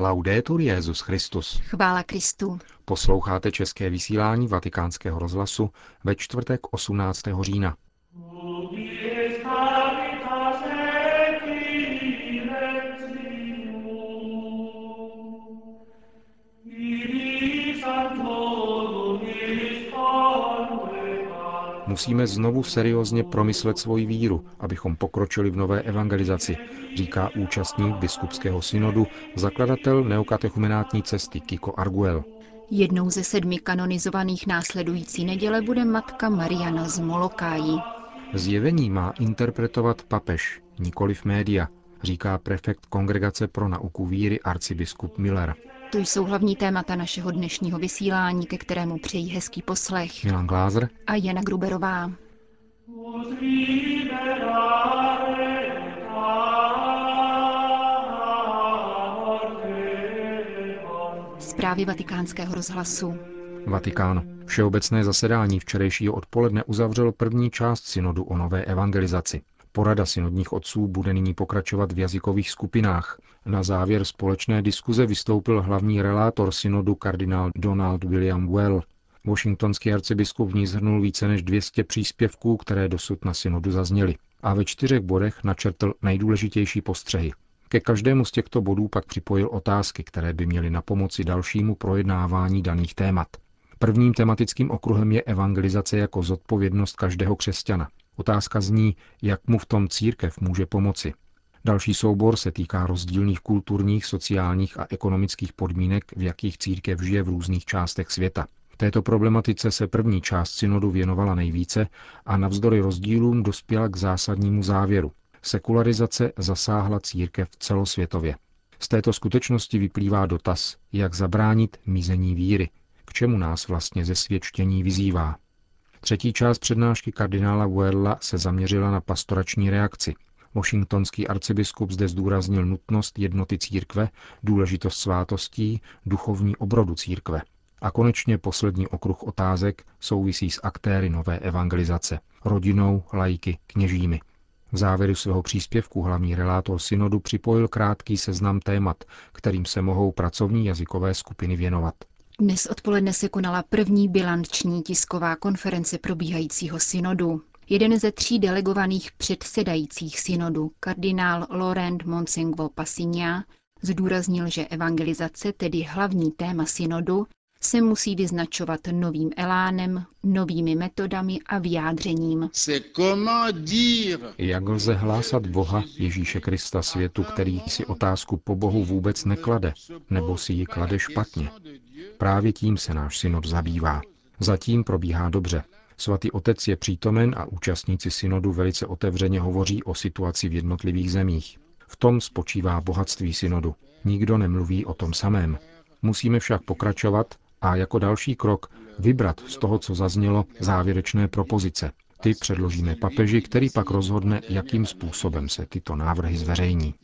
Laudetur Jezus Christus. Chvála Kristu. Posloucháte české vysílání Vatikánského rozhlasu ve čtvrtek 18. října. Musíme znovu seriózně promyslet svoji víru, abychom pokročili v nové evangelizaci, říká účastník biskupského synodu, zakladatel neokatechumenátní cesty Kiko Arguel. Jednou ze sedmi kanonizovaných následující neděle bude matka Mariana z Molokájí. Zjevení má interpretovat papež, nikoliv média, říká prefekt Kongregace pro nauku víry arcibiskup Miller. To jsou hlavní témata našeho dnešního vysílání, ke kterému přejí hezký poslech. Milan Glázer a Jana Gruberová. Zprávy vatikánského rozhlasu. Vatikán. Všeobecné zasedání včerejšího odpoledne uzavřelo první část synodu o nové evangelizaci. Porada synodních otců bude nyní pokračovat v jazykových skupinách. Na závěr společné diskuze vystoupil hlavní relátor synodu kardinál Donald William Well. Washingtonský arcibiskup v ní zhrnul více než 200 příspěvků, které dosud na synodu zazněly. A ve čtyřech bodech načrtl nejdůležitější postřehy. Ke každému z těchto bodů pak připojil otázky, které by měly na pomoci dalšímu projednávání daných témat. Prvním tematickým okruhem je evangelizace jako zodpovědnost každého křesťana. Otázka zní, jak mu v tom církev může pomoci. Další soubor se týká rozdílných kulturních, sociálních a ekonomických podmínek, v jakých církev žije v různých částech světa. Této problematice se první část synodu věnovala nejvíce a navzdory rozdílům dospěla k zásadnímu závěru. Sekularizace zasáhla církev celosvětově. Z této skutečnosti vyplývá dotaz, jak zabránit mizení víry, k čemu nás vlastně ze svědčení vyzývá. Třetí část přednášky kardinála Vuerla se zaměřila na pastorační reakci. Washingtonský arcibiskup zde zdůraznil nutnost jednoty církve, důležitost svátostí, duchovní obrodu církve. A konečně poslední okruh otázek souvisí s aktéry nové evangelizace, rodinou, lajky, kněžími. V závěru svého příspěvku hlavní relátor synodu připojil krátký seznam témat, kterým se mohou pracovní jazykové skupiny věnovat. Dnes odpoledne se konala první bilanční tisková konference probíhajícího synodu. Jeden ze tří delegovaných předsedajících synodu, kardinál Laurent Monsengvo Passigna, zdůraznil, že evangelizace, tedy hlavní téma synodu, se musí vyznačovat novým elánem, novými metodami a vyjádřením. Jak lze hlásat Boha Ježíše Krista světu, který si otázku po Bohu vůbec neklade, nebo si ji klade špatně? Právě tím se náš synod zabývá. Zatím probíhá dobře. Svatý otec je přítomen a účastníci synodu velice otevřeně hovoří o situaci v jednotlivých zemích. V tom spočívá bohatství synodu. Nikdo nemluví o tom samém. Musíme však pokračovat a jako další krok vybrat z toho, co zaznělo, závěrečné propozice. Ty předložíme papeži, který pak rozhodne, jakým způsobem se tyto návrhy zveřejní.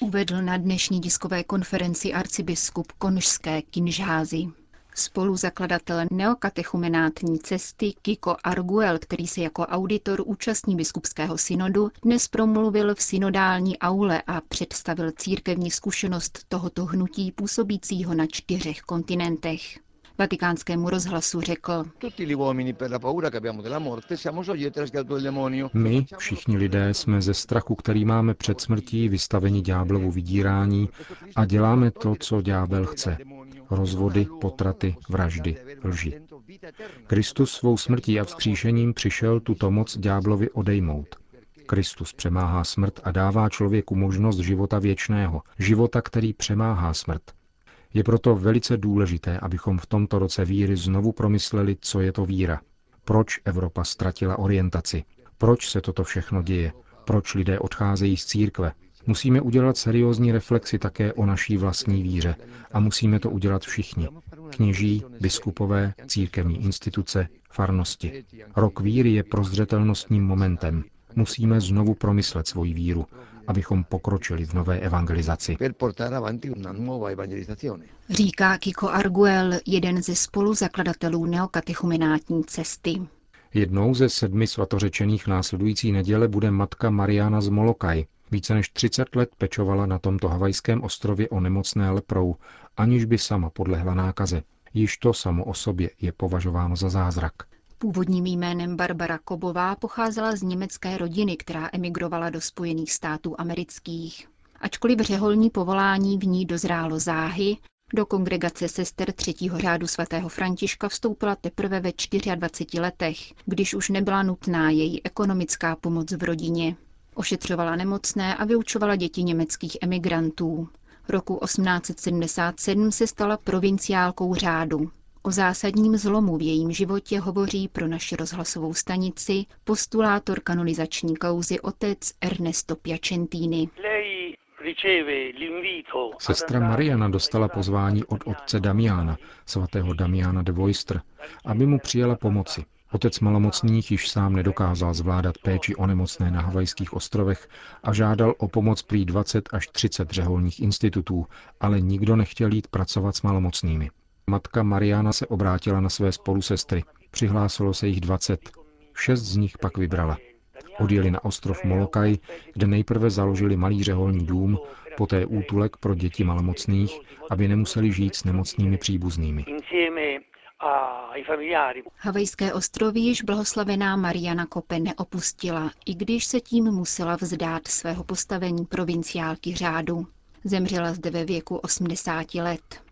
Uvedl na dnešní diskové konferenci arcibiskup Konžské Kinžházy. Spoluzakladatel neokatechumenátní cesty Kiko Arguel, který se jako auditor účastní biskupského synodu, dnes promluvil v synodální aule a představil církevní zkušenost tohoto hnutí působícího na čtyřech kontinentech. Vatikánskému rozhlasu řekl. My, všichni lidé, jsme ze strachu, který máme před smrtí, vystaveni ďáblovu vydírání a děláme to, co ďábel chce. Rozvody, potraty, vraždy, lži. Kristus svou smrtí a vzkříšením přišel tuto moc ďáblovi odejmout. Kristus přemáhá smrt a dává člověku možnost života věčného, života, který přemáhá smrt. Je proto velice důležité, abychom v tomto roce víry znovu promysleli, co je to víra. Proč Evropa ztratila orientaci? Proč se toto všechno děje? Proč lidé odcházejí z církve? Musíme udělat seriózní reflexi také o naší vlastní víře a musíme to udělat všichni. Kněží, biskupové, církevní instituce, farnosti. Rok víry je prozřetelnostním momentem. Musíme znovu promyslet svoji víru, abychom pokročili v nové evangelizaci. Říká Kiko Arguel, jeden ze spoluzakladatelů neokatechumenátní cesty. Jednou ze sedmi svatořečených následující neděle bude matka Mariana z Molokaj. Více než 30 let pečovala na tomto havajském ostrově o nemocné leprou, aniž by sama podlehla nákaze. Již to samo o sobě je považováno za zázrak. Původním jménem Barbara Kobová pocházela z německé rodiny, která emigrovala do Spojených států amerických. Ačkoliv řeholní povolání v ní dozrálo záhy, do kongregace sester třetího řádu svatého Františka vstoupila teprve ve 24 letech, když už nebyla nutná její ekonomická pomoc v rodině. Ošetřovala nemocné a vyučovala děti německých emigrantů. Roku 1877 se stala provinciálkou řádu. O zásadním zlomu v jejím životě hovoří pro naši rozhlasovou stanici postulátor kanonizační kauzy otec Ernesto Piacentini. Sestra Mariana dostala pozvání od otce Damiana, svatého Damiana de Voistr, aby mu přijela pomoci. Otec malomocných již sám nedokázal zvládat péči o nemocné na Havajských ostrovech a žádal o pomoc prý 20 až 30 řeholních institutů, ale nikdo nechtěl jít pracovat s malomocnými. Matka Mariana se obrátila na své spolusestry. Přihlásilo se jich 20. Šest z nich pak vybrala. Odjeli na ostrov Molokaj, kde nejprve založili malý řeholní dům, poté útulek pro děti malomocných, aby nemuseli žít s nemocnými příbuznými. Havajské ostrovy již blahoslavená Mariana Kope neopustila, i když se tím musela vzdát svého postavení provinciálky řádu. Zemřela zde ve věku 80 let.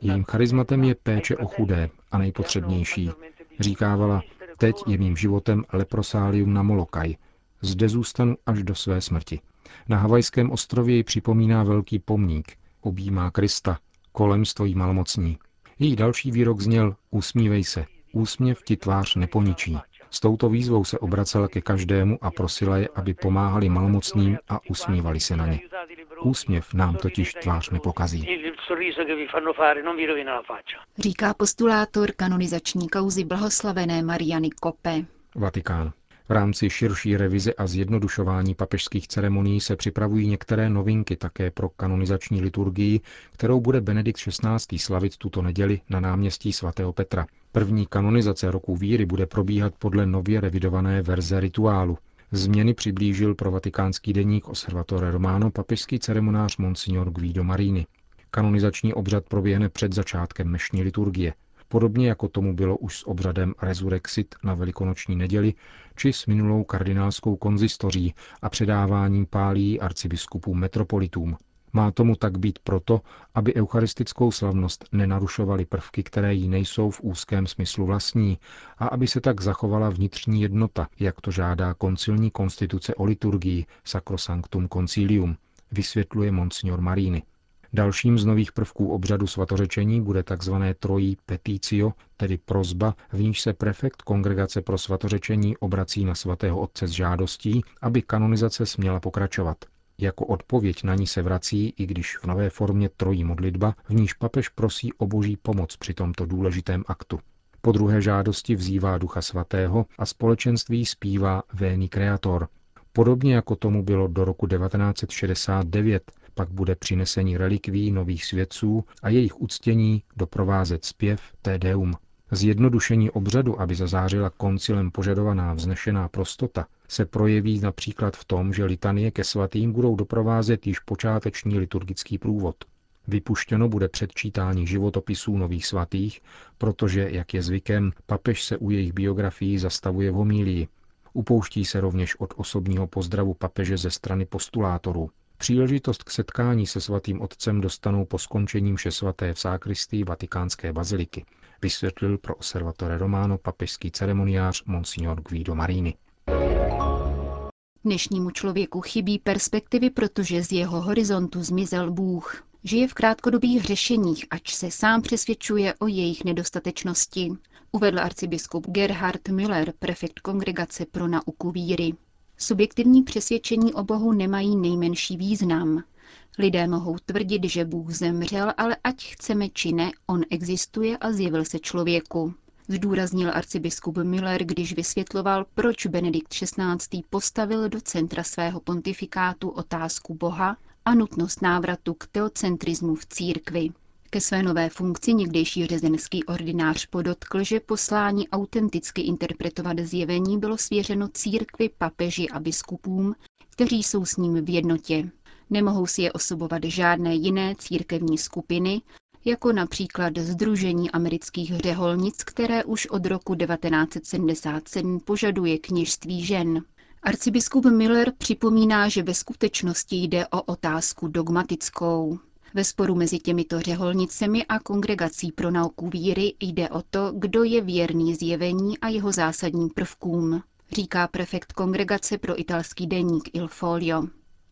Jejím charizmatem je péče o chudé a nejpotřebnější. Říkávala, teď je mým životem leprosálium na Molokaj. Zde zůstanu až do své smrti. Na havajském ostrově ji připomíná velký pomník. Objímá Krista, kolem stojí malomocní. Její další výrok zněl Usmívej se, úsměv ti tvář neponičí. S touto výzvou se obracela ke každému a prosila je, aby pomáhali malomocným a usmívali se na ně. Úsměv nám totiž tvář nepokazí. Říká postulátor kanonizační kauzy blahoslavené Mariany Kope. Vatikán. V rámci širší revize a zjednodušování papežských ceremonií se připravují některé novinky také pro kanonizační liturgii, kterou bude Benedikt XVI. slavit tuto neděli na náměstí svatého Petra. První kanonizace roku víry bude probíhat podle nově revidované verze rituálu. Změny přiblížil pro vatikánský deník Observatore Romano papežský ceremonář Monsignor Guido Marini. Kanonizační obřad proběhne před začátkem mešní liturgie podobně jako tomu bylo už s obřadem Resurrexit na velikonoční neděli, či s minulou kardinálskou konzistoří a předáváním pálí arcibiskupům metropolitům. Má tomu tak být proto, aby eucharistickou slavnost nenarušovaly prvky, které jí nejsou v úzkém smyslu vlastní, a aby se tak zachovala vnitřní jednota, jak to žádá koncilní konstituce o liturgii Sacrosanctum Concilium, vysvětluje monsignor Marini. Dalším z nových prvků obřadu svatořečení bude tzv. trojí peticio, tedy prozba, v níž se prefekt Kongregace pro svatořečení obrací na svatého otce s žádostí, aby kanonizace směla pokračovat. Jako odpověď na ní se vrací, i když v nové formě trojí modlitba, v níž papež prosí o boží pomoc při tomto důležitém aktu. Po druhé žádosti vzývá Ducha Svatého a společenství zpívá Véni Creator. Podobně jako tomu bylo do roku 1969, pak bude přinesení relikví nových svědců a jejich uctění doprovázet zpěv Deum. Zjednodušení obřadu, aby zazářila koncilem požadovaná vznešená prostota, se projeví například v tom, že litanie ke svatým budou doprovázet již počáteční liturgický průvod. Vypuštěno bude předčítání životopisů nových svatých, protože, jak je zvykem, papež se u jejich biografií zastavuje v homílii. Upouští se rovněž od osobního pozdravu papeže ze strany postulátorů. Příležitost k setkání se svatým otcem dostanou po skončení mše svaté v zákristii vatikánské baziliky, vysvětlil pro Observatore Romano papežský ceremoniář Monsignor Guido Marini. Dnešnímu člověku chybí perspektivy, protože z jeho horizontu zmizel Bůh. Žije v krátkodobých řešeních, ač se sám přesvědčuje o jejich nedostatečnosti, uvedl arcibiskup Gerhard Müller, prefekt Kongregace pro nauku víry. Subjektivní přesvědčení o Bohu nemají nejmenší význam. Lidé mohou tvrdit, že Bůh zemřel, ale ať chceme či ne, on existuje a zjevil se člověku. Zdůraznil arcibiskup Müller, když vysvětloval, proč Benedikt XVI. postavil do centra svého pontifikátu otázku Boha a nutnost návratu k teocentrismu v církvi. Ke své nové funkci někdejší řezenský ordinář podotkl, že poslání autenticky interpretovat zjevení bylo svěřeno církvi, papeži a biskupům, kteří jsou s ním v jednotě. Nemohou si je osobovat žádné jiné církevní skupiny, jako například Združení amerických řeholnic, které už od roku 1977 požaduje kněžství žen. Arcibiskup Miller připomíná, že ve skutečnosti jde o otázku dogmatickou. Ve sporu mezi těmito řeholnicemi a kongregací pro nauku víry jde o to, kdo je věrný zjevení a jeho zásadním prvkům, říká prefekt kongregace pro italský deník Il Folio.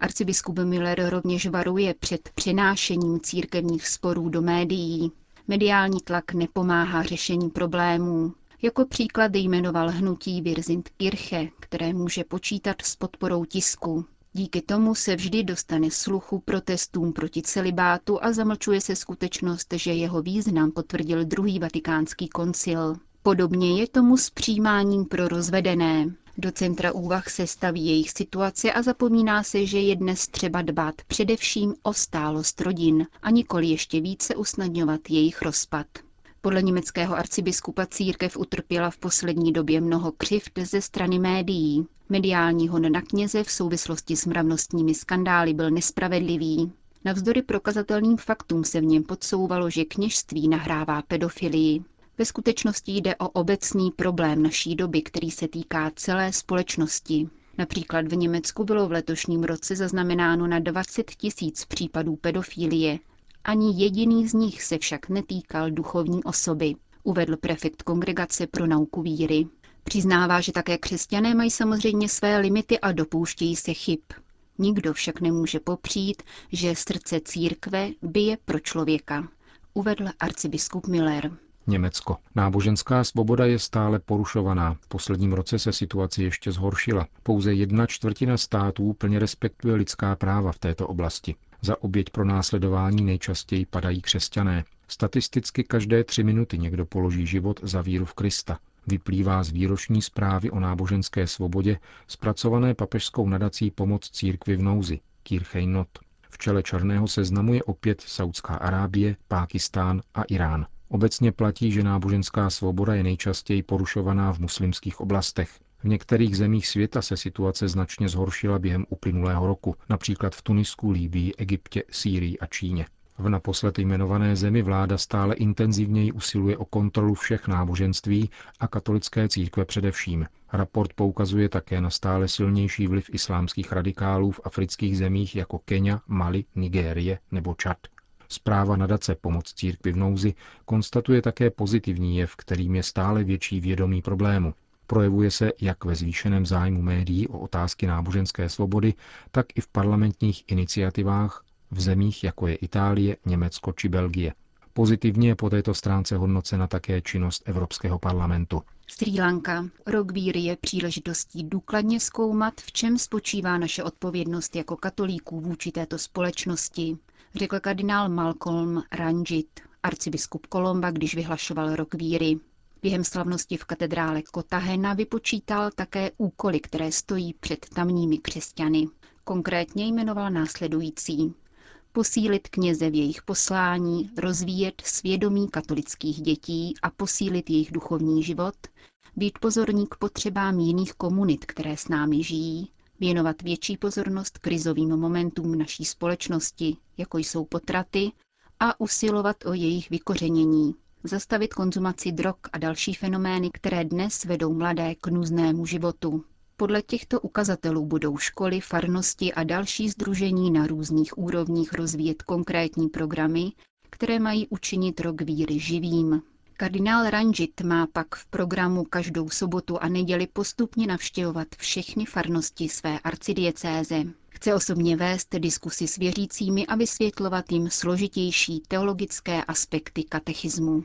Arcibiskup Miller rovněž varuje před přenášením církevních sporů do médií. Mediální tlak nepomáhá řešení problémů. Jako příklad jmenoval hnutí Virzint Kirche, které může počítat s podporou tisku. Díky tomu se vždy dostane sluchu protestům proti celibátu a zamlčuje se skutečnost, že jeho význam potvrdil druhý vatikánský koncil. Podobně je tomu s přijímáním pro rozvedené. Do centra úvah se staví jejich situace a zapomíná se, že je dnes třeba dbát především o stálost rodin a nikoli ještě více usnadňovat jejich rozpad. Podle německého arcibiskupa církev utrpěla v poslední době mnoho křivd ze strany médií. Mediální hon na kněze v souvislosti s mravnostními skandály byl nespravedlivý. Navzdory prokazatelným faktům se v něm podsouvalo, že kněžství nahrává pedofilii. Ve skutečnosti jde o obecný problém naší doby, který se týká celé společnosti. Například v Německu bylo v letošním roce zaznamenáno na 20 tisíc případů pedofilie. Ani jediný z nich se však netýkal duchovní osoby, uvedl prefekt Kongregace pro nauku víry. Přiznává, že také křesťané mají samozřejmě své limity a dopouštějí se chyb. Nikdo však nemůže popřít, že srdce církve bije pro člověka, uvedl arcibiskup Miller. Německo. Náboženská svoboda je stále porušovaná. V posledním roce se situace ještě zhoršila. Pouze jedna čtvrtina států plně respektuje lidská práva v této oblasti. Za oběť pro následování nejčastěji padají křesťané. Statisticky každé tři minuty někdo položí život za víru v Krista. Vyplývá z výroční zprávy o náboženské svobodě zpracované papežskou nadací Pomoc církvi v nouzi, Kirchej Not. V čele černého seznamu je opět Saudská Arábie, Pákistán a Irán. Obecně platí, že náboženská svoboda je nejčastěji porušovaná v muslimských oblastech. V některých zemích světa se situace značně zhoršila během uplynulého roku, například v Tunisku, Líbii, Egyptě, Sýrii a Číně. V naposled jmenované zemi vláda stále intenzivněji usiluje o kontrolu všech náboženství a katolické církve především. Raport poukazuje také na stále silnější vliv islámských radikálů v afrických zemích jako Kenia, Mali, Nigérie nebo Čad. Zpráva nadace Pomoc církvi v nouzi konstatuje také pozitivní jev, kterým je stále větší vědomí problému. Projevuje se jak ve zvýšeném zájmu médií o otázky náboženské svobody, tak i v parlamentních iniciativách v zemích jako je Itálie, Německo či Belgie. Pozitivně je po této stránce hodnocena také činnost Evropského parlamentu. Sri Lanka. Rok víry je příležitostí důkladně zkoumat, v čem spočívá naše odpovědnost jako katolíků vůči této společnosti, řekl kardinál Malcolm Ranjit, arcibiskup Kolomba, když vyhlašoval rok víry. Během slavnosti v katedrále Kotahena vypočítal také úkoly, které stojí před tamními křesťany. Konkrétně jmenoval následující. Posílit kněze v jejich poslání, rozvíjet svědomí katolických dětí a posílit jejich duchovní život, být pozorní k potřebám jiných komunit, které s námi žijí, věnovat větší pozornost krizovým momentům naší společnosti, jako jsou potraty, a usilovat o jejich vykořenění, zastavit konzumaci drog a další fenomény, které dnes vedou mladé k nuznému životu. Podle těchto ukazatelů budou školy, farnosti a další združení na různých úrovních rozvíjet konkrétní programy, které mají učinit rok víry živým. Kardinál Ranjit má pak v programu každou sobotu a neděli postupně navštěvovat všechny farnosti své arcidiecéze. Chce osobně vést diskusy s věřícími a vysvětlovat jim složitější teologické aspekty katechismu.